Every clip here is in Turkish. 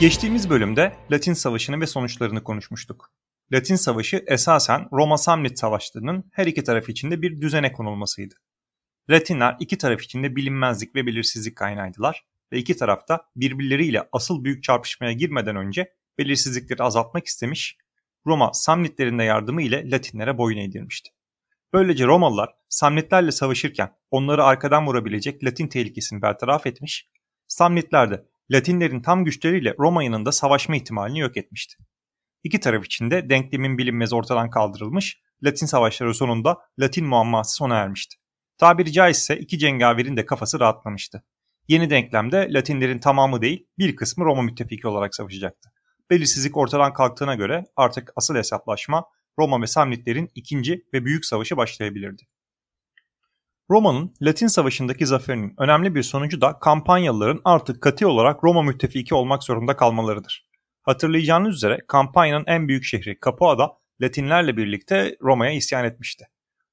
Geçtiğimiz bölümde Latin Savaşı'nı ve sonuçlarını konuşmuştuk. Latin Savaşı esasen Roma-Samnit savaşlarının her iki taraf içinde bir düzene konulmasıydı. Latinler iki taraf içinde bilinmezlik ve belirsizlik kaynağıydılar ve iki tarafta birbirleriyle asıl büyük çarpışmaya girmeden önce belirsizlikleri azaltmak istemiş, Roma Samnitlerin de yardımı ile Latinlere boyun eğdirmişti. Böylece Romalılar Samnitlerle savaşırken onları arkadan vurabilecek Latin tehlikesini bertaraf etmiş, Samnitler de Latinlerin tam güçleriyle Roma yanında savaşma ihtimalini yok etmişti. İki taraf için de denklemin bilinmezi ortadan kaldırılmış, Latin savaşları sonunda Latin muamması sona ermişti. Tabiri caizse iki cengaverin de kafası rahatlamıştı. Yeni denklemde Latinlerin tamamı değil bir kısmı Roma müttefiki olarak savaşacaktı. Belirsizlik ortadan kalktığına göre artık asıl hesaplaşma Roma ve Samnitlerin ikinci ve büyük savaşı başlayabilirdi. Roma'nın Latin Savaşı'ndaki zaferinin önemli bir sonucu da kampanyalıların artık katı olarak Roma müttefiki olmak zorunda kalmalarıdır. Hatırlayacağınız üzere kampanyanın en büyük şehri Capua'da Latinlerle birlikte Roma'ya isyan etmişti.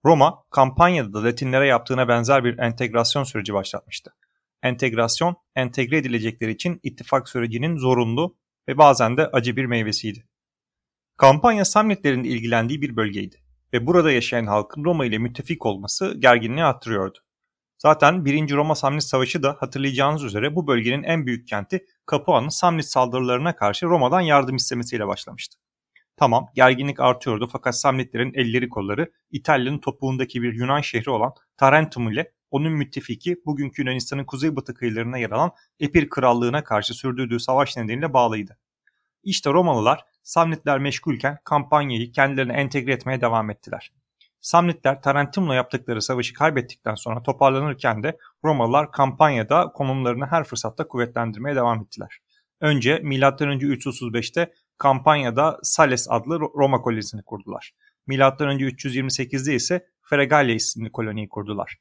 Roma, kampanyada da Latinlere yaptığına benzer bir entegrasyon süreci başlatmıştı. Entegrasyon, entegre edilecekleri için ittifak sürecinin zorunlu ve bazen de acı bir meyvesiydi. Kampanya Samnitlerin ilgilendiği bir bölgeydi ve burada yaşayan halkın Roma ile müttefik olması gerginliği arttırıyordu. Zaten 1. Roma Samnit Savaşı da hatırlayacağınız üzere bu bölgenin en büyük kenti Capua'nın Samnit saldırılarına karşı Roma'dan yardım istemesiyle başlamıştı. Tamam gerginlik artıyordu fakat Samnitlerin elleri kolları İtalya'nın topuğundaki bir Yunan şehri olan Tarentum ile onun müttefiki bugünkü Yunanistan'ın kuzeybatı kıyılarına yer alan Epir Krallığı'na karşı sürdürdüğü savaş nedeniyle bağlıydı. İşte Romalılar Samnitler meşgulken kampanyayı kendilerine entegre etmeye devam ettiler. Samnitler Tarentum'la yaptıkları savaşı kaybettikten sonra toparlanırken de Romalılar kampanyada konumlarını her fırsatta kuvvetlendirmeye devam ettiler. Önce M.Ö. 335'te kampanyada Sales adlı Roma kolonisini kurdular. M.Ö. 328'de ise Fregalia isimli koloniyi kurdular.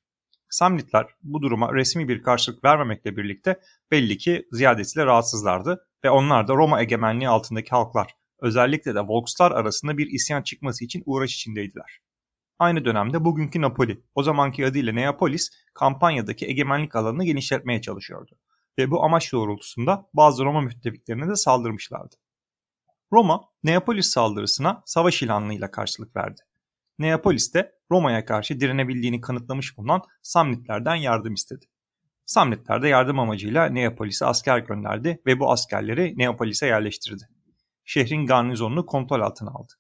Samnitler bu duruma resmi bir karşılık vermemekle birlikte belli ki ziyadesiyle rahatsızlardı ve onlar da Roma egemenliği altındaki halklar, özellikle de Volkslar arasında bir isyan çıkması için uğraş içindeydiler. Aynı dönemde bugünkü Napoli, o zamanki adıyla Neapolis, kampanyadaki egemenlik alanını genişletmeye çalışıyordu. Ve bu amaç doğrultusunda bazı Roma müttefiklerine de saldırmışlardı. Roma, Neapolis saldırısına savaş ilanıyla karşılık verdi. Neapolis de Roma'ya karşı direnebildiğini kanıtlamış bulunan Samnitlerden yardım istedi. Samnitler de yardım amacıyla Neapolis'e asker gönderdi ve bu askerleri Neapolis'e yerleştirdi. Şehrin garnizonunu kontrol altına aldı.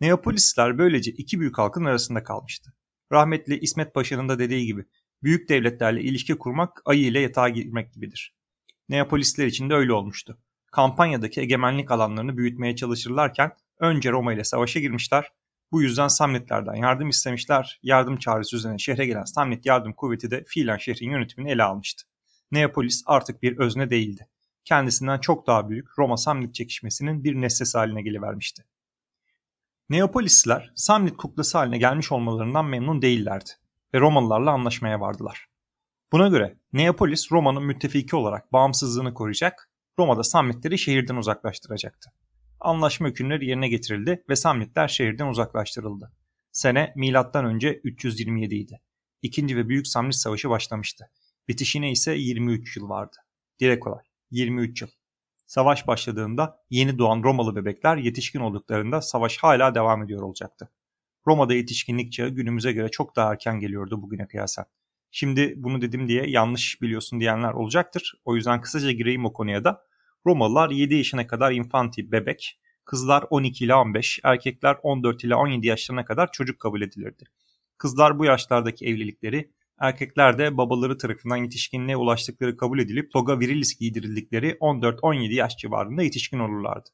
Neapolisler böylece iki büyük halkın arasında kalmıştı. Rahmetli İsmet Paşa'nın da dediği gibi büyük devletlerle ilişki kurmak ayı ile yatağa girmek gibidir. Neapolisler için de öyle olmuştu. Kampanyadaki egemenlik alanlarını büyütmeye çalışırlarken önce Roma ile savaşa girmişler. Bu yüzden Samnitlerden yardım istemişler. Yardım çağrısı üzerine şehre gelen Samnit yardım kuvveti de fiilen şehrin yönetimini ele almıştı. Neapolis artık bir özne değildi. Kendisinden çok daha büyük Roma-Samnit çekişmesinin bir nesnesi haline gelivermişti. Neapolisliler Samnit kuklası haline gelmiş olmalarından memnun değillerdi ve Romalılarla anlaşmaya vardılar. Buna göre Neapolis Roma'nın müttefiki olarak bağımsızlığını koruyacak, Roma'da Samnitleri şehirden uzaklaştıracaktı. Anlaşma hükümleri yerine getirildi ve Samnitler şehirden uzaklaştırıldı. Sene M.Ö. 327 idi. İkinci ve Büyük Samnit Savaşı başlamıştı. Bitişine ise 23 yıl vardı. Dile kolay. 23 yıl. Savaş başladığında yeni doğan Romalı bebekler yetişkin olduklarında savaş hala devam ediyor olacaktı. Roma'da yetişkinlik çağı günümüze göre çok daha erken geliyordu bugüne kıyasen. Şimdi bunu dedim diye yanlış biliyorsun diyenler olacaktır. O yüzden kısaca gireyim o konuya da. Romalılar 7 yaşına kadar infanti bebek, kızlar 12 ile 15, erkekler 14 ile 17 yaşlarına kadar çocuk kabul edilirdi. Kızlar bu yaşlardaki evlilikleri, erkekler de babaları tarafından yetişkinliğe ulaştıkları kabul edilip toga virilis giydirildikleri 14-17 yaş civarında yetişkin olurlardı.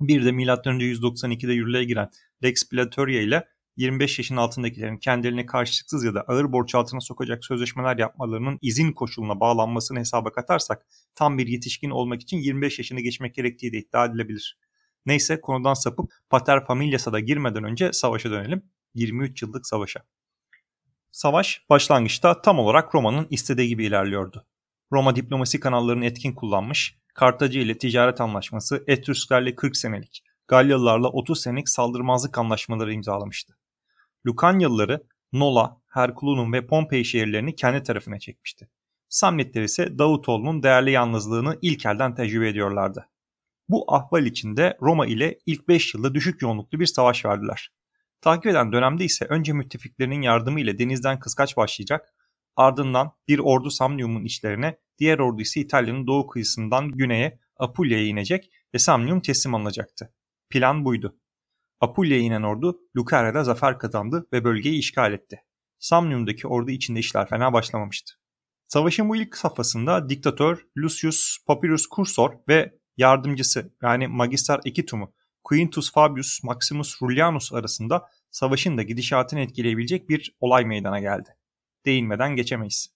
Bir de M.Ö. 192'de yürürlüğe giren Lex Platoria ile 25 yaşın altındakilerin kendilerini karşılıksız ya da ağır borç altına sokacak sözleşmeler yapmalarının izin koşuluna bağlanmasını hesaba katarsak tam bir yetişkin olmak için 25 yaşını geçmek gerektiği de iddia edilebilir. Neyse konudan sapıp Pater Familias'a da girmeden önce savaşa dönelim. 23 yıllık savaşa. Savaş başlangıçta tam olarak Roma'nın istediği gibi ilerliyordu. Roma diplomasi kanallarını etkin kullanmış, Kartaca ile ticaret anlaşması, Etrüsklerle 40 senelik, Galyalılarla 30 senelik saldırmazlık anlaşmaları imzalamıştı. Lukanyalıları Nola, Herkulunum ve Pompei şehirlerini kendi tarafına çekmişti. Samnitler ise Davutoğlu'nun değerli yalnızlığını ilk elden tecrübe ediyorlardı. Bu ahval içinde Roma ile ilk 5 yılda düşük yoğunluklu bir savaş verdiler. Takip eden dönemde ise önce müttefiklerinin yardımı ile denizden kıskaç başlayacak, ardından bir ordu Samnium'un içlerine, diğer ordu ise İtalya'nın doğu kıyısından güneye Apulia'ya inecek ve Samnium teslim alınacaktı. Plan buydu. Apulia'ya inen ordu Lucara'da zafer kazandı ve bölgeyi işgal etti. Samnium'daki ordu içinde işler fena başlamamıştı. Savaşın bu ilk safhasında diktatör Lucius Papyrus Cursor ve yardımcısı yani Magister Equitum'u Quintus Fabius Maximus Rullianus arasında savaşın da gidişatını etkileyebilecek bir olay meydana geldi. Değinmeden geçemeyiz.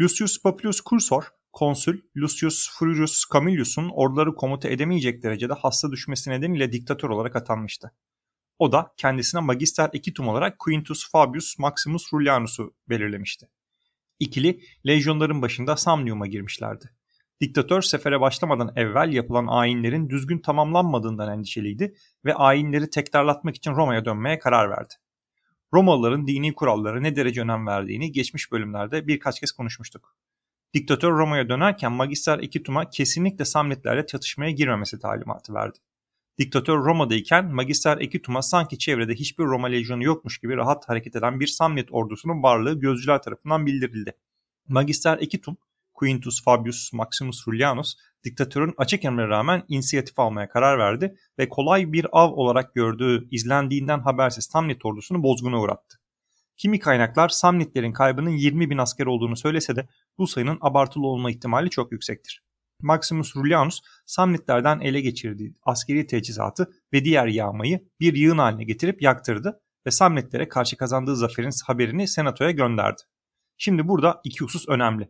Lucius Papyrus Cursor, konsül Lucius Furius Camillus'un orduları komuta edemeyecek derecede hasta düşmesi nedeniyle diktatör olarak atanmıştı. O da kendisine Magister Equitum olarak Quintus Fabius Maximus Rullianus'u belirlemişti. İkili lejyonların başında Samnium'a girmişlerdi. Diktatör sefere başlamadan evvel yapılan ayinlerin düzgün tamamlanmadığından endişeliydi ve ayinleri tekrarlatmak için Roma'ya dönmeye karar verdi. Romalıların dini kurallara ne derece önem verdiğini geçmiş bölümlerde birkaç kez konuşmuştuk. Diktatör Roma'ya dönerken Magister Equitum'a kesinlikle Samnitlerle çatışmaya girmemesi talimatı verdi. Diktatör Roma'dayken Magister Equitum'a sanki çevrede hiçbir Roma lejyonu yokmuş gibi rahat hareket eden bir Samnit ordusunun varlığı gözcüler tarafından bildirildi. Magister Equitum, Quintus Fabius Maximus Rullianus, diktatörün açık emre rağmen inisiyatif almaya karar verdi ve kolay bir av olarak gördüğü izlendiğinden habersiz Samnit ordusunu bozguna uğrattı. Kimi kaynaklar Samnitlerin kaybının 20 bin asker olduğunu söylese de bu sayının abartılı olma ihtimali çok yüksektir. Maximus Rullianus Samnitlerden ele geçirdiği askeri teçhizatı ve diğer yağmayı bir yığın haline getirip yaktırdı ve Samnitlere karşı kazandığı zaferin haberini senatoya gönderdi. Şimdi burada iki husus önemli.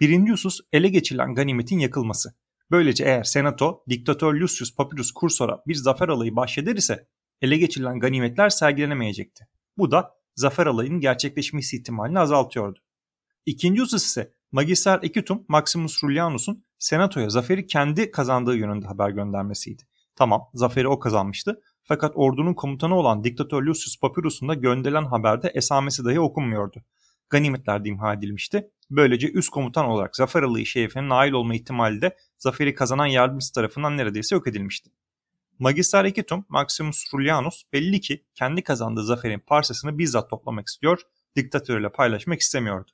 Birinci husus ele geçirilen ganimetin yakılması. Böylece eğer senato diktatör Lucius Papyrus Cursor'a bir zafer alayı bahşeder ise ele geçirilen ganimetler sergilenemeyecekti. Bu da zafer alayının gerçekleşmesi ihtimalini azaltıyordu. İkinci husus ise Magister Equitum Maximus Rullianus'un senatoya zaferi kendi kazandığı yönünde haber göndermesiydi. Tamam zaferi o kazanmıştı fakat ordunun komutanı olan diktatör Lucius Papyrus'un da gönderilen haberde esamesi dahi okunmuyordu. Ganimetler de imha edilmişti. Böylece üst komutan olarak zafer alayı şerefine nail olma ihtimali de zaferi kazanan yardımcısı tarafından neredeyse yok edilmişti. Magister Equitum Maximus Rullianus belli ki kendi kazandığı zaferin parçasını bizzat toplamak istiyor, diktatörle paylaşmak istemiyordu.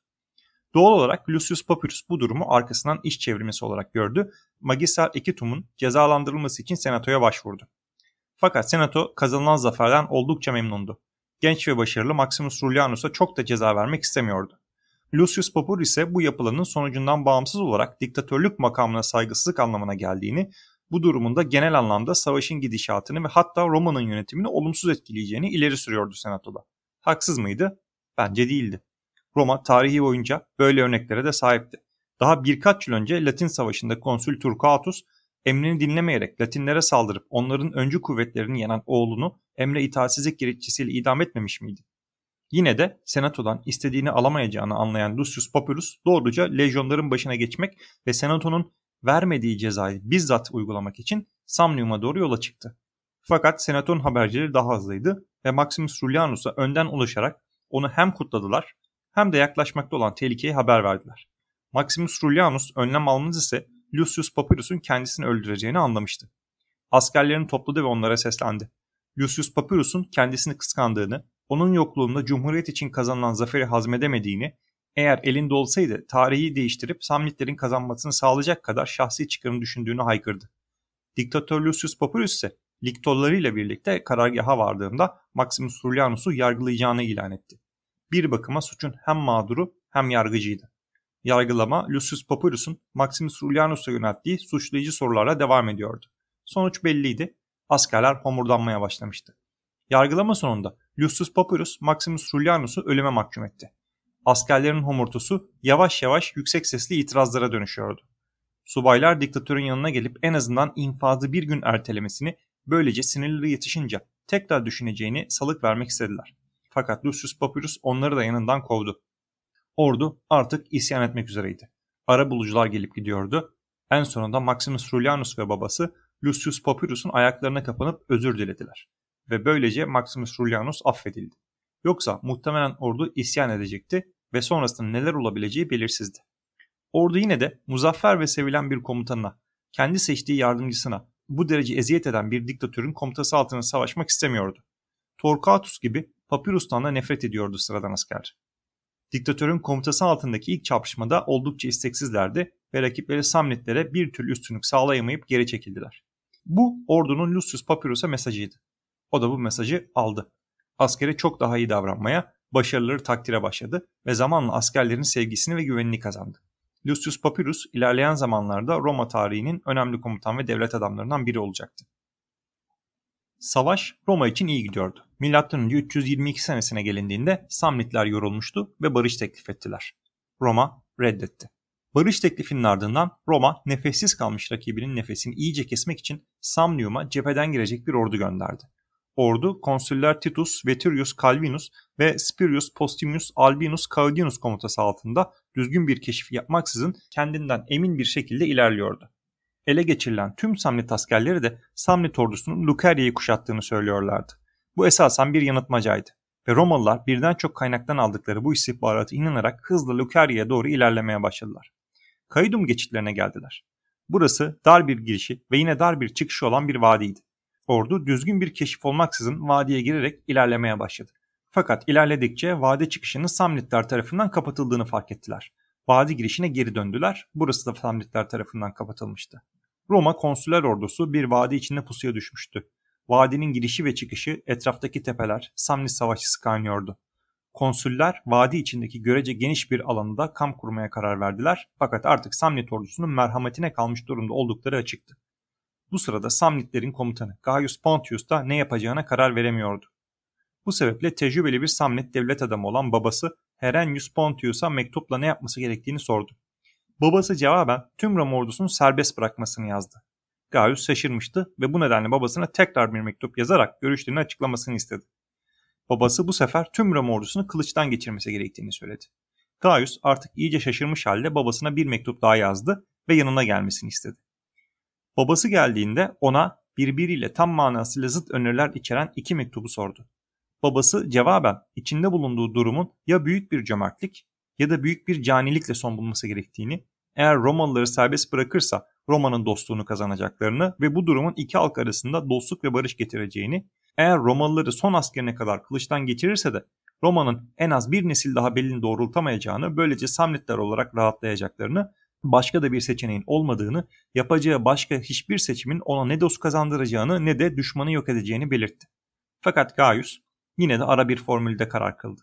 Doğal olarak Lucius Papyrus bu durumu arkasından iş çevirmesi olarak gördü. Magister Equitum'un cezalandırılması için senatoya başvurdu. Fakat senato kazanılan zaferden oldukça memnundu. Genç ve başarılı Maximus Rullianus'a çok da ceza vermek istemiyordu. Lucius Papyrus ise bu yapılanın sonucundan bağımsız olarak diktatörlük makamına saygısızlık anlamına geldiğini, bu durumunda genel anlamda savaşın gidişatını ve hatta Roma'nın yönetimini olumsuz etkileyeceğini ileri sürüyordu senatoda. Haksız mıydı? Bence değildi. Roma tarihi boyunca böyle örneklere de sahipti. Daha birkaç yıl önce Latin Savaşı'nda konsül Turcatus emrini dinlemeyerek Latinlere saldırıp onların öncü kuvvetlerini yenen oğlunu emre itaatsizlik gerekçesiyle idam etmemiş miydi? Yine de senatodan istediğini alamayacağını anlayan Lucius Papyrus doğruca lejyonların başına geçmek ve senatonun vermediği cezayı bizzat uygulamak için Samnium'a doğru yola çıktı. Fakat senatonun habercileri daha hızlıydı ve Maximus Rullianus'a önden ulaşarak onu hem kutladılar hem de yaklaşmakta olan tehlikeyi haber verdiler. Maximus Rullianus önlem almanız ise Lucius Papyrus'un kendisini öldüreceğini anlamıştı. Askerlerini topladı ve onlara seslendi. Lucius Papyrus'un kendisini kıskandığını, onun yokluğunda Cumhuriyet için kazanılan zaferi hazmedemediğini, eğer elinde olsaydı tarihi değiştirip Samnitlerin kazanmasını sağlayacak kadar şahsi çıkarım düşündüğünü haykırdı. Diktatör Lucius Papyrus ise Liktollarıyla birlikte karargaha vardığında Maximus Rullianus'u yargılayacağını ilan etti bir bakıma suçun hem mağduru hem yargıcıydı. Yargılama Lucius Papyrus'un Maximus Rullianus'a yönelttiği suçlayıcı sorularla devam ediyordu. Sonuç belliydi. Askerler homurdanmaya başlamıştı. Yargılama sonunda Lucius Papyrus Maximus Rullianus'u ölüme mahkum etti. Askerlerin homurtusu yavaş yavaş yüksek sesli itirazlara dönüşüyordu. Subaylar diktatörün yanına gelip en azından infazı bir gün ertelemesini böylece sinirleri yetişince tekrar düşüneceğini salık vermek istediler. Fakat Lucius Papyrus onları da yanından kovdu. Ordu artık isyan etmek üzereydi. Ara bulucular gelip gidiyordu. En sonunda Maximus Rullianus ve babası Lucius Papyrus'un ayaklarına kapanıp özür dilediler. Ve böylece Maximus Rullianus affedildi. Yoksa muhtemelen ordu isyan edecekti ve sonrasında neler olabileceği belirsizdi. Ordu yine de muzaffer ve sevilen bir komutanına, kendi seçtiği yardımcısına, bu derece eziyet eden bir diktatörün komutası altında savaşmak istemiyordu. Torquatus gibi Papyrus'tan da nefret ediyordu sıradan asker. Diktatörün komutası altındaki ilk çarpışmada oldukça isteksizlerdi ve rakipleri Samnitlere bir türlü üstünlük sağlayamayıp geri çekildiler. Bu ordunun Lucius Papyrus'a mesajıydı. O da bu mesajı aldı. Askere çok daha iyi davranmaya, başarıları takdire başladı ve zamanla askerlerin sevgisini ve güvenini kazandı. Lucius Papyrus ilerleyen zamanlarda Roma tarihinin önemli komutan ve devlet adamlarından biri olacaktı. Savaş Roma için iyi gidiyordu. M.Ö. 322 senesine gelindiğinde Samnitler yorulmuştu ve barış teklif ettiler. Roma reddetti. Barış teklifinin ardından Roma nefessiz kalmış rakibinin nefesini iyice kesmek için Samnium'a cepheden girecek bir ordu gönderdi. Ordu konsüller Titus Veturius Calvinus ve Spurius Postumius Albinus Claudianus komutası altında düzgün bir keşif yapmaksızın kendinden emin bir şekilde ilerliyordu. Ele geçirilen tüm Samnit askerleri de Samnit ordusunun Lucarya'yı kuşattığını söylüyorlardı. Bu esasen bir yanıltmacaydı ve Romalılar birden çok kaynaktan aldıkları bu istihbaratı inanarak hızla Lucarya'ya doğru ilerlemeye başladılar. Kaidum geçitlerine geldiler. Burası dar bir girişi ve yine dar bir çıkışı olan bir vadiydi. Ordu düzgün bir keşif olmaksızın vadiye girerek ilerlemeye başladı. Fakat ilerledikçe vadi çıkışının Samnitler tarafından kapatıldığını fark ettiler. Vadi girişine geri döndüler. Burası da Samnitler tarafından kapatılmıştı. Roma konsüler ordusu bir vadi içinde pusuya düşmüştü. Vadinin girişi ve çıkışı etraftaki tepeler Samnit savaşçısı kaynıyordu. Konsüller vadi içindeki görece geniş bir alanda kamp kurmaya karar verdiler fakat artık Samnit ordusunun merhametine kalmış durumda oldukları açıktı. Bu sırada Samnitlerin komutanı Gaius Pontius da ne yapacağına karar veremiyordu. Bu sebeple tecrübeli bir Samnit devlet adamı olan babası Herennius Pontius'a mektupla ne yapması gerektiğini sordu. Babası cevaben tüm Roma ordusunu serbest bırakmasını yazdı. Gaius şaşırmıştı ve bu nedenle babasına tekrar bir mektup yazarak görüşlerini açıklamasını istedi. Babası bu sefer tüm Roma ordusunu kılıçtan geçirmesi gerektiğini söyledi. Gaius artık iyice şaşırmış halde babasına bir mektup daha yazdı ve yanına gelmesini istedi. Babası geldiğinde ona birbiriyle tam manasıyla zıt öneriler içeren iki mektubu sordu. Babası cevaben içinde bulunduğu durumun ya büyük bir cömertlik ya da büyük bir canilikle son bulması gerektiğini, eğer Romalıları serbest bırakırsa Roma'nın dostluğunu kazanacaklarını ve bu durumun iki halk arasında dostluk ve barış getireceğini, eğer Romalıları son askerine kadar kılıçtan geçirirse de Roma'nın en az bir nesil daha belini doğrultamayacağını, böylece Samnitler olarak rahatlayacaklarını, başka da bir seçeneğin olmadığını, yapacağı başka hiçbir seçimin ona ne dost kazandıracağını ne de düşmanı yok edeceğini belirtti. Fakat Gaius yine de ara bir formülde karar kıldı.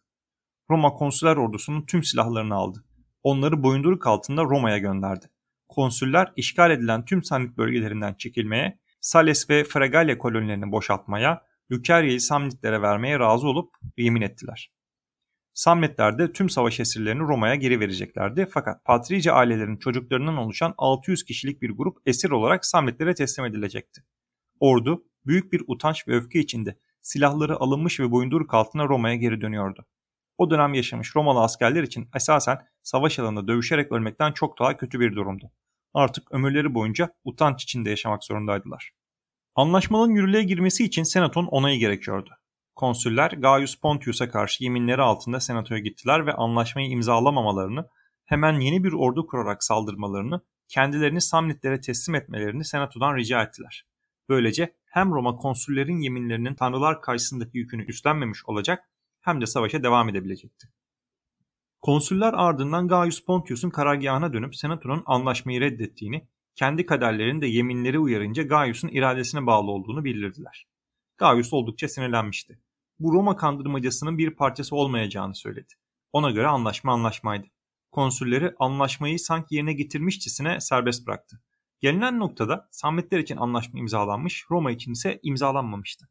Roma konsüler ordusunun tüm silahlarını aldı. Onları boyunduruk altında Roma'ya gönderdi. Konsüller işgal edilen tüm Samnit bölgelerinden çekilmeye, Sales ve Fregalia kolonilerini boşaltmaya, Lucarya'yı Samnitlere vermeye razı olup yemin ettiler. Samnitler de tüm savaş esirlerini Roma'ya geri vereceklerdi fakat Patrice ailelerinin çocuklarından oluşan 600 kişilik bir grup esir olarak Samnitlere teslim edilecekti. Ordu büyük bir utanç ve öfke içinde silahları alınmış ve boyunduruk altına Roma'ya geri dönüyordu. O dönem yaşamış Romalı askerler için esasen savaş alanında dövüşerek ölmekten çok daha kötü bir durumdu. Artık ömürleri boyunca utanç içinde yaşamak zorundaydılar. Anlaşmanın yürürlüğe girmesi için senatonun onayı gerekiyordu. Konsüller Gaius Pontius'a karşı yeminleri altında senatoya gittiler ve anlaşmayı imzalamamalarını, hemen yeni bir ordu kurarak saldırmalarını, kendilerini Samnitlere teslim etmelerini senatodan rica ettiler. Böylece hem Roma konsüllerin yeminlerinin tanrılar karşısındaki yükünü üstlenmemiş olacak hem de savaşa devam edebilecekti. Konsüller ardından Gaius Pontius'un karargahına dönüp senatonun anlaşmayı reddettiğini, kendi kaderlerinin de yeminleri uyarınca Gaius'un iradesine bağlı olduğunu bildirdiler. Gaius oldukça sinirlenmişti. Bu Roma kandırmacasının bir parçası olmayacağını söyledi. Ona göre anlaşma anlaşmaydı. Konsülleri anlaşmayı sanki yerine getirmişçesine serbest bıraktı. Gelinen noktada Sammitler için anlaşma imzalanmış, Roma için ise imzalanmamıştı.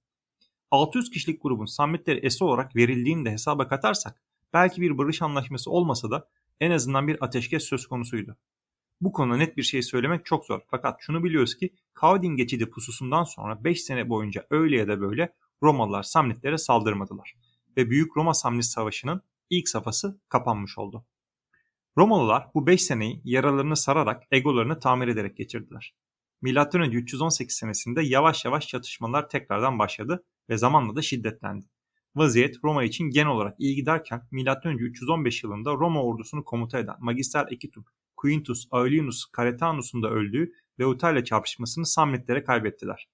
600 kişilik grubun Sammitleri esi olarak verildiğini de hesaba katarsak belki bir barış anlaşması olmasa da en azından bir ateşkes söz konusuydu. Bu konuda net bir şey söylemek çok zor fakat şunu biliyoruz ki Kaudin geçidi pususundan sonra 5 sene boyunca öyle ya da böyle Romalılar Samnitlere saldırmadılar ve Büyük Roma Samnit Savaşı'nın ilk safhası kapanmış oldu. Romalılar bu 5 seneyi yaralarını sararak egolarını tamir ederek geçirdiler. M.Ö. 318 senesinde yavaş yavaş çatışmalar tekrardan başladı ve zamanla da şiddetlendi. Vaziyet Roma için genel olarak iyi giderken M.Ö. 315 yılında Roma ordusunu komuta eden Magister Equitum Quintus Aelianus Caretanus'un da öldüğü Leuta çarpışmasını Samnitlere kaybettiler.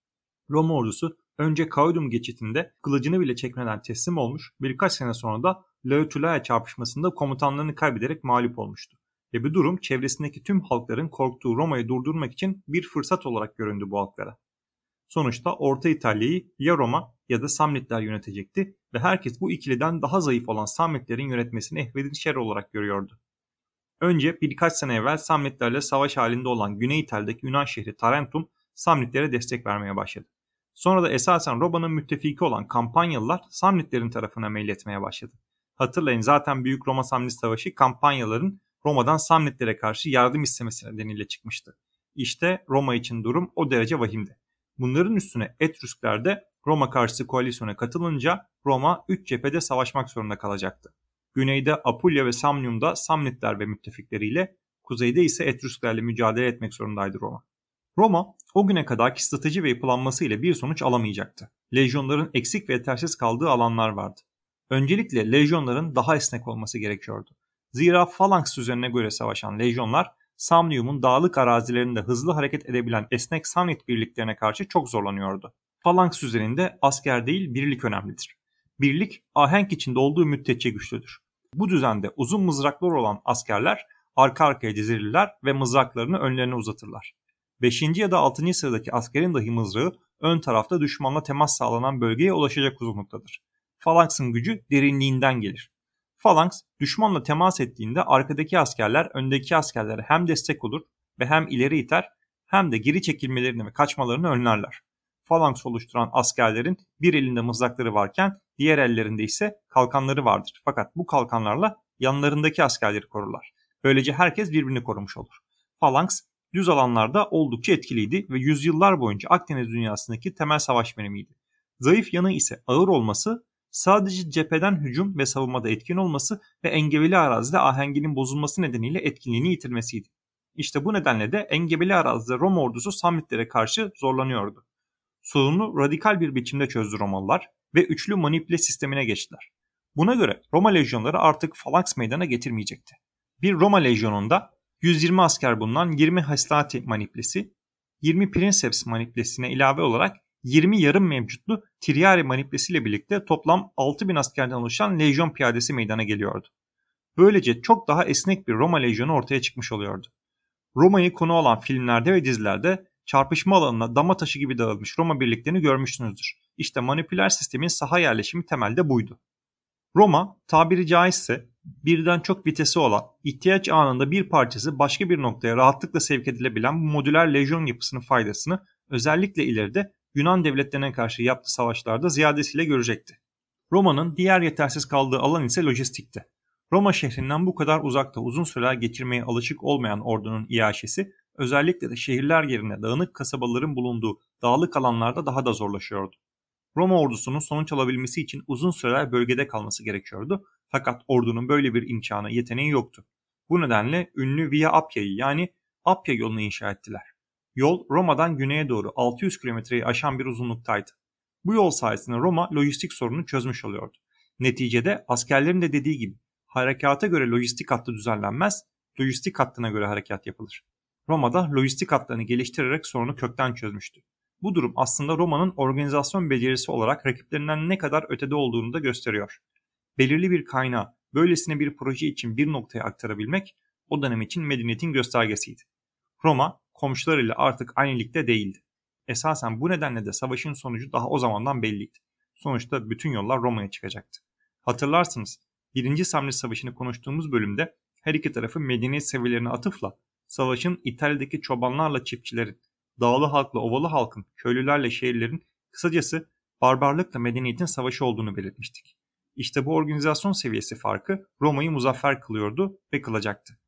Roma ordusu önce Caudum geçitinde kılıcını bile çekmeden teslim olmuş, birkaç sene sonra da Leutulaya çarpışmasında komutanlarını kaybederek mağlup olmuştu. Ve bu durum çevresindeki tüm halkların korktuğu Roma'yı durdurmak için bir fırsat olarak göründü bu halklara. Sonuçta Orta İtalya'yı ya Roma ya da Samnitler yönetecekti ve herkes bu ikiliden daha zayıf olan Samnitlerin yönetmesini ehvedin olarak görüyordu. Önce birkaç sene evvel Samnitlerle savaş halinde olan Güney İtalya'daki Yunan şehri Tarentum Samnitlere destek vermeye başladı. Sonra da esasen Roma'nın müttefiki olan Kampanyalılar Samnitlerin tarafına meyletmeye başladı. Hatırlayın zaten Büyük Roma Samnit Savaşı Kampanyaların Roma'dan Samnitlere karşı yardım istemesi nedeniyle çıkmıştı. İşte Roma için durum o derece vahimdi. Bunların üstüne Etrüskler de Roma karşıtı koalisyona katılınca Roma 3 cephede savaşmak zorunda kalacaktı. Güneyde Apulya ve Samnium'da Samnitler ve müttefikleriyle, kuzeyde ise Etrüsklerle mücadele etmek zorundaydı Roma. Roma o güne kadarki strateji ve yapılanması ile bir sonuç alamayacaktı. Lejyonların eksik ve yetersiz kaldığı alanlar vardı. Öncelikle lejyonların daha esnek olması gerekiyordu. Zira falanks üzerine göre savaşan lejyonlar Samnium'un dağlık arazilerinde hızlı hareket edebilen esnek Samnit birliklerine karşı çok zorlanıyordu. Falanks üzerinde asker değil birlik önemlidir. Birlik ahenk içinde olduğu müddetçe güçlüdür. Bu düzende uzun mızraklar olan askerler arka arkaya dizilirler ve mızraklarını önlerine uzatırlar. 5. ya da 6. sıradaki askerin dahi mızrağı ön tarafta düşmanla temas sağlanan bölgeye ulaşacak uzunluktadır. Falanksın gücü derinliğinden gelir. Falanks düşmanla temas ettiğinde arkadaki askerler öndeki askerlere hem destek olur ve hem ileri iter hem de geri çekilmelerini ve kaçmalarını önlerler. Falanks oluşturan askerlerin bir elinde mızrakları varken diğer ellerinde ise kalkanları vardır. Fakat bu kalkanlarla yanlarındaki askerleri korurlar. Böylece herkes birbirini korumuş olur. Falanks düz alanlarda oldukça etkiliydi ve yüzyıllar boyunca Akdeniz dünyasındaki temel savaş birimiydi. Zayıf yanı ise ağır olması, sadece cepheden hücum ve savunmada etkin olması ve engebeli arazide ahenginin bozulması nedeniyle etkinliğini yitirmesiydi. İşte bu nedenle de engebeli arazide Roma ordusu Samnitlere karşı zorlanıyordu. Sorunu radikal bir biçimde çözdü Romalılar ve üçlü manipüle sistemine geçtiler. Buna göre Roma lejyonları artık falanks meydana getirmeyecekti. Bir Roma lejyonunda 120 asker bulunan 20 Hastati maniplesi, 20 Princeps maniplesine ilave olarak 20 yarım mevcutlu Triari maniplesiyle birlikte toplam 6000 askerden oluşan lejyon piyadesi meydana geliyordu. Böylece çok daha esnek bir Roma lejyonu ortaya çıkmış oluyordu. Roma'yı konu olan filmlerde ve dizilerde çarpışma alanına dama taşı gibi dağılmış Roma birliklerini görmüşsünüzdür. İşte manipüler sistemin saha yerleşimi temelde buydu. Roma tabiri caizse birden çok vitesi olan, ihtiyaç anında bir parçası başka bir noktaya rahatlıkla sevk edilebilen bu modüler lejyon yapısının faydasını özellikle ileride Yunan devletlerine karşı yaptığı savaşlarda ziyadesiyle görecekti. Roma'nın diğer yetersiz kaldığı alan ise lojistikti. Roma şehrinden bu kadar uzakta uzun süreler geçirmeye alışık olmayan ordunun iaşesi özellikle de şehirler yerine dağınık kasabaların bulunduğu dağlık alanlarda daha da zorlaşıyordu. Roma ordusunun sonuç alabilmesi için uzun süreler bölgede kalması gerekiyordu fakat ordunun böyle bir imkanı, yeteneği yoktu. Bu nedenle ünlü Via Appia'yı yani Appia yolunu inşa ettiler. Yol Roma'dan güneye doğru 600 kilometreyi aşan bir uzunluktaydı. Bu yol sayesinde Roma lojistik sorunu çözmüş oluyordu. Neticede askerlerin de dediği gibi harekata göre lojistik hattı düzenlenmez, lojistik hattına göre harekat yapılır. Roma'da lojistik hatlarını geliştirerek sorunu kökten çözmüştü. Bu durum aslında Roma'nın organizasyon becerisi olarak rakiplerinden ne kadar ötede olduğunu da gösteriyor. Belirli bir kaynağı böylesine bir proje için bir noktaya aktarabilmek o dönem için medeniyetin göstergesiydi. Roma komşularıyla artık aynı ligde değildi. Esasen bu nedenle de savaşın sonucu daha o zamandan belliydi. Sonuçta bütün yollar Roma'ya çıkacaktı. Hatırlarsınız 1. Samnit Savaşı'nı konuştuğumuz bölümde her iki tarafı medeniyet seviyelerine atıfla savaşın İtalya'daki çobanlarla çiftçilerin, dağlı halkla ovalı halkın, köylülerle şehirlerin, kısacası barbarlıkla medeniyetin savaşı olduğunu belirtmiştik. İşte bu organizasyon seviyesi farkı Roma'yı muzaffer kılıyordu ve kılacaktı.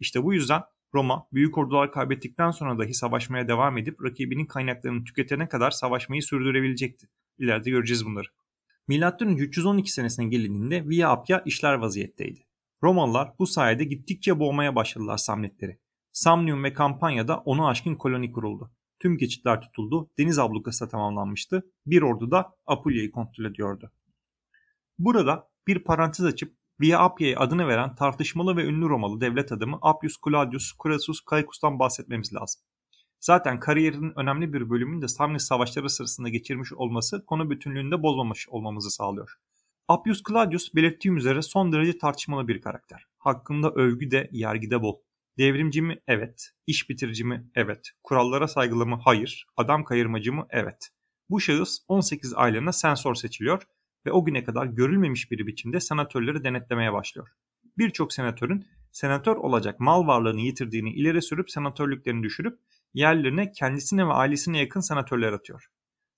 İşte bu yüzden Roma büyük ordular kaybettikten sonra dahi savaşmaya devam edip rakibinin kaynaklarını tüketene kadar savaşmayı sürdürebilecekti. İleride göreceğiz bunları. Milattan 312 senesine gelindiğinde Via Appia işler vaziyetteydi. Romalılar bu sayede gittikçe boğmaya başladılar Samnitleri. Samnium ve Kampanya'da onu aşkın koloni kuruldu. Tüm geçitler tutuldu, deniz ablukası tamamlanmıştı. Bir ordu da Apulia'yı kontrol ediyordu. Burada bir parantez açıp Via Appia'ya adını veren tartışmalı ve ünlü Romalı devlet adamı Appius Claudius Crassus Caecus'tan bahsetmemiz lazım. Zaten kariyerinin önemli bir bölümünü de Samnit savaşları sırasında geçirmiş olması konu bütünlüğünü de bozmamış olmamızı sağlıyor. Appius Claudius belirttiğim üzere son derece tartışmalı bir karakter. Hakkında övgü de yergide bol. Devrimci mi? Evet. İş bitirici mi? Evet. Kurallara saygılı mı? Hayır. Adam kayırmacı mı? Evet. Bu şahıs 18 aylığına sensör seçiliyor ve o güne kadar görülmemiş bir biçimde senatörleri denetlemeye başlıyor. Birçok senatörün senatör olacak mal varlığını yitirdiğini ileri sürüp senatörlüklerini düşürüp yerlerine kendisine ve ailesine yakın senatörler atıyor.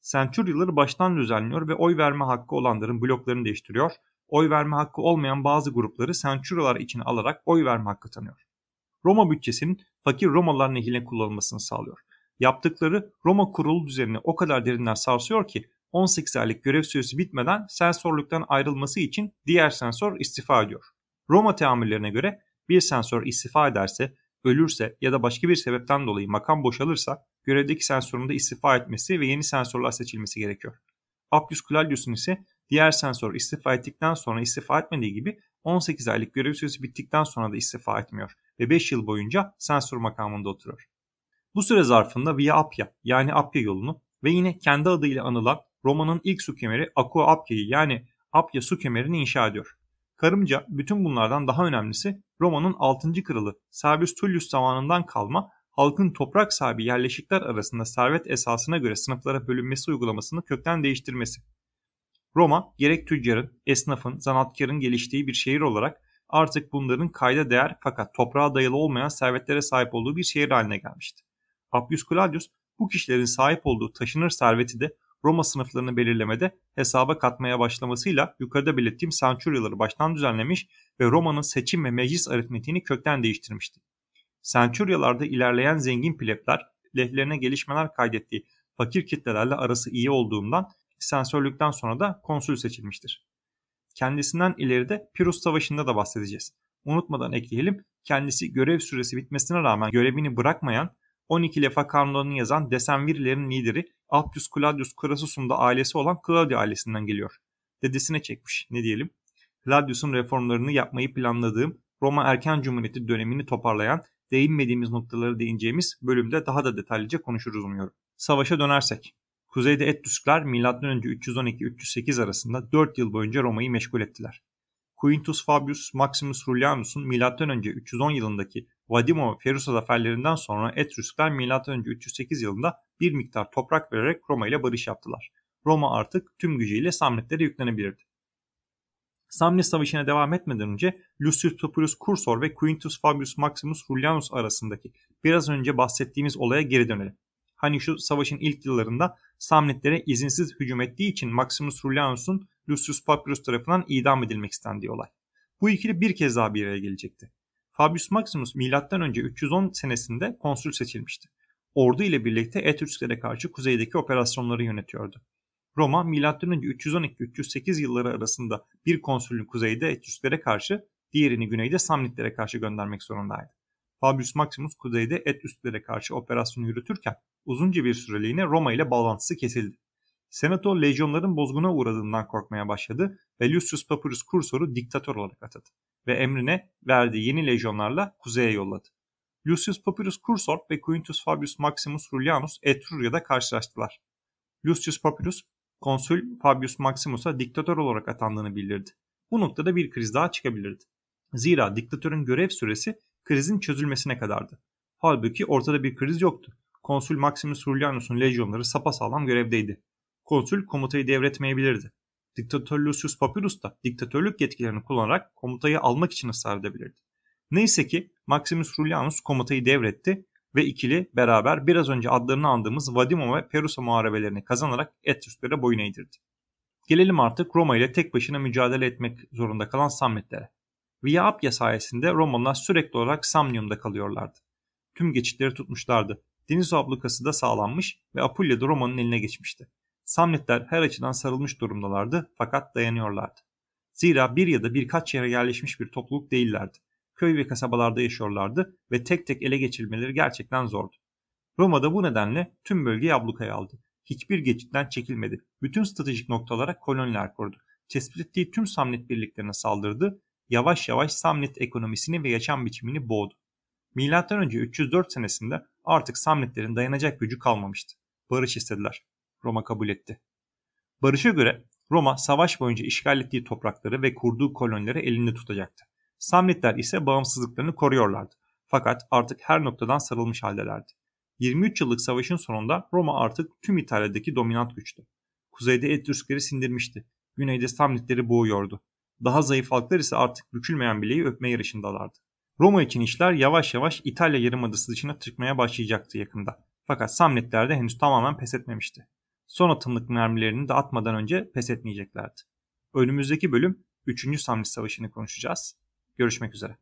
Centuryaları baştan düzenliyor ve oy verme hakkı olanların bloklarını değiştiriyor. Oy verme hakkı olmayan bazı grupları Centuryalar içine alarak oy verme hakkı tanıyor. Roma bütçesinin fakir Romalılar nehiline kullanılmasını sağlıyor. Yaptıkları Roma kurulu düzenini o kadar derinden sarsıyor ki 18 aylık görev süresi bitmeden sensörlükten ayrılması için diğer sensör istifa ediyor. Roma teamüllerine göre bir sensör istifa ederse, ölürse ya da başka bir sebepten dolayı makam boşalırsa görevdeki sensörün de istifa etmesi ve yeni sensörler seçilmesi gerekiyor. Appius Claudius'un ise diğer sensör istifa ettikten sonra istifa etmediği gibi 18 aylık görev süresi bittikten sonra da istifa etmiyor ve 5 yıl boyunca sensör makamında oturuyor. Bu süre zarfında Via Appia yani Appia yolunu ve yine kendi adıyla anılan Roma'nın ilk su kemeri Aqua Appia'yı yani Appia su kemerini inşa ediyor. Karımca bütün bunlardan daha önemlisi Roma'nın 6. kralı Servius Tullius zamanından kalma halkın toprak sahibi yerleşikler arasında servet esasına göre sınıflara bölünmesi uygulamasını kökten değiştirmesi. Roma gerek tüccarın, esnafın, zanatkarın geliştiği bir şehir olarak artık bunların kayda değer fakat toprağa dayalı olmayan servetlere sahip olduğu bir şehir haline gelmişti. Appius Claudius bu kişilerin sahip olduğu taşınır serveti de Roma sınıflarını belirlemede hesaba katmaya başlamasıyla yukarıda belirttiğim Centuryaları baştan düzenlemiş ve Roma'nın seçim ve meclis aritmetiğini kökten değiştirmişti. Centuryalarda ilerleyen zengin plebler lehlerine gelişmeler kaydettiği fakir kitlelerle arası iyi olduğundan sensörlükten sonra da konsül seçilmiştir. Kendisinden ileride Pirus Savaşı'nda da bahsedeceğiz. Unutmadan ekleyelim, kendisi görev süresi bitmesine rağmen görevini bırakmayan 12 lefa kanunlarını yazan Desenvirilerin lideri Appius Claudius Crassus'un da ailesi olan Claudia ailesinden geliyor. Dedesine çekmiş ne diyelim. Claudius'un reformlarını yapmayı planladığım Roma erken cumhuriyeti dönemini toparlayan değinmediğimiz noktaları değineceğimiz bölümde daha da detaylıca konuşuruz umuyorum. Savaşa dönersek. Kuzeyde Etrüskler M.Ö. 312-308 arasında 4 yıl boyunca Roma'yı meşgul ettiler. Quintus Fabius Maximus Rullianus'un M.Ö. 310 yılındaki Vadimo Ferusa zaferlerinden sonra Etrüskler M.Ö. 308 yılında bir miktar toprak vererek Roma ile barış yaptılar. Roma artık tüm gücüyle Samnitlere yüklenebilirdi. Samnit Savaşı'na devam etmeden önce Lucius Papyrus Cursor ve Quintus Fabius Maximus Rullianus arasındaki biraz önce bahsettiğimiz olaya geri dönelim. Hani şu savaşın ilk yıllarında Samnitlere izinsiz hücum ettiği için Maximus Rullianus'un Lucius Papyrus tarafından idam edilmek istendiği olay. Bu ikili bir kez daha bir araya gelecekti. Fabius Maximus M.Ö. 310 senesinde konsül seçilmişti. Ordu ile birlikte Etrusklere karşı kuzeydeki operasyonları yönetiyordu. Roma M.Ö. 312-308 yılları arasında bir konsülün kuzeyde Etrusklere karşı, diğerini güneyde Samnitlere karşı göndermek zorundaydı. Fabius Maximus kuzeyde Etrusklere karşı operasyonu yürütürken uzunca bir süreliğine Roma ile bağlantısı kesildi. Senato lejyonların bozguna uğradığından korkmaya başladı ve Lucius Papyrus Cursor'u diktatör olarak atadı ve emrine verdiği yeni lejyonlarla kuzeye yolladı. Lucius Papyrus Cursor ve Quintus Fabius Maximus Rullianus Etrurya'da karşılaştılar. Lucius Papyrus, konsül Fabius Maximus'a diktatör olarak atandığını bildirdi. Bu noktada bir kriz daha çıkabilirdi. Zira diktatörün görev süresi krizin çözülmesine kadardı. Halbuki ortada bir kriz yoktu. Konsül Maximus Rullianus'un lejyonları sapasağlam görevdeydi. Konsül komutayı devretmeyebilirdi. Diktatör Lucius Papyrus da diktatörlük yetkilerini kullanarak komutayı almak için ısrar edebilirdi. Neyse ki Maximus Rullianus komutayı devretti ve ikili beraber biraz önce adlarını andığımız Vadimo ve Perusa muharebelerini kazanarak Etrusklere boyun eğdirdi. Gelelim artık Roma ile tek başına mücadele etmek zorunda kalan Samnitlere. Via Appia sayesinde Romalılar sürekli olarak Samnium'da kalıyorlardı. Tüm geçitleri tutmuşlardı. Deniz ablukası da sağlanmış ve Apulya da Roma'nın eline geçmişti. Samnitler her açıdan sarılmış durumdalardı fakat dayanıyorlardı. Zira bir ya da birkaç yere yerleşmiş bir topluluk değillerdi. Köy ve kasabalarda yaşıyorlardı ve tek tek ele geçirmeleri gerçekten zordu. Roma'da bu nedenle tüm bölgeyi ablukaya aldı. Hiçbir geçitten çekilmedi. Bütün stratejik noktalara koloniler kurdu. Tespit ettiği tüm Samnit birliklerine saldırdı. Yavaş yavaş Samnit ekonomisini ve yaşam biçimini boğdu. M.Ö. 304 senesinde Artık Samnitlerin dayanacak gücü kalmamıştı. Barış istediler. Roma kabul etti. Barış'a göre Roma savaş boyunca işgal ettiği toprakları ve kurduğu kolonileri elinde tutacaktı. Samnitler ise bağımsızlıklarını koruyorlardı. Fakat artık her noktadan sarılmış haldelerdi. 23 yıllık savaşın sonunda Roma artık tüm İtalya'daki dominant güçtü. Kuzeyde Etrüskleri sindirmişti. Güneyde Samnitleri boğuyordu. Daha zayıf halklar ise artık bükülmeyen bileği öpme yarışındalardı. Roma için işler yavaş yavaş İtalya yarımadası dışına çıkmaya başlayacaktı yakında. Fakat Samnitler de henüz tamamen pes etmemişti. Son atımlık mermilerini de atmadan önce pes etmeyeceklerdi. Önümüzdeki bölüm 3. Samnit Savaşı'nı konuşacağız. Görüşmek üzere.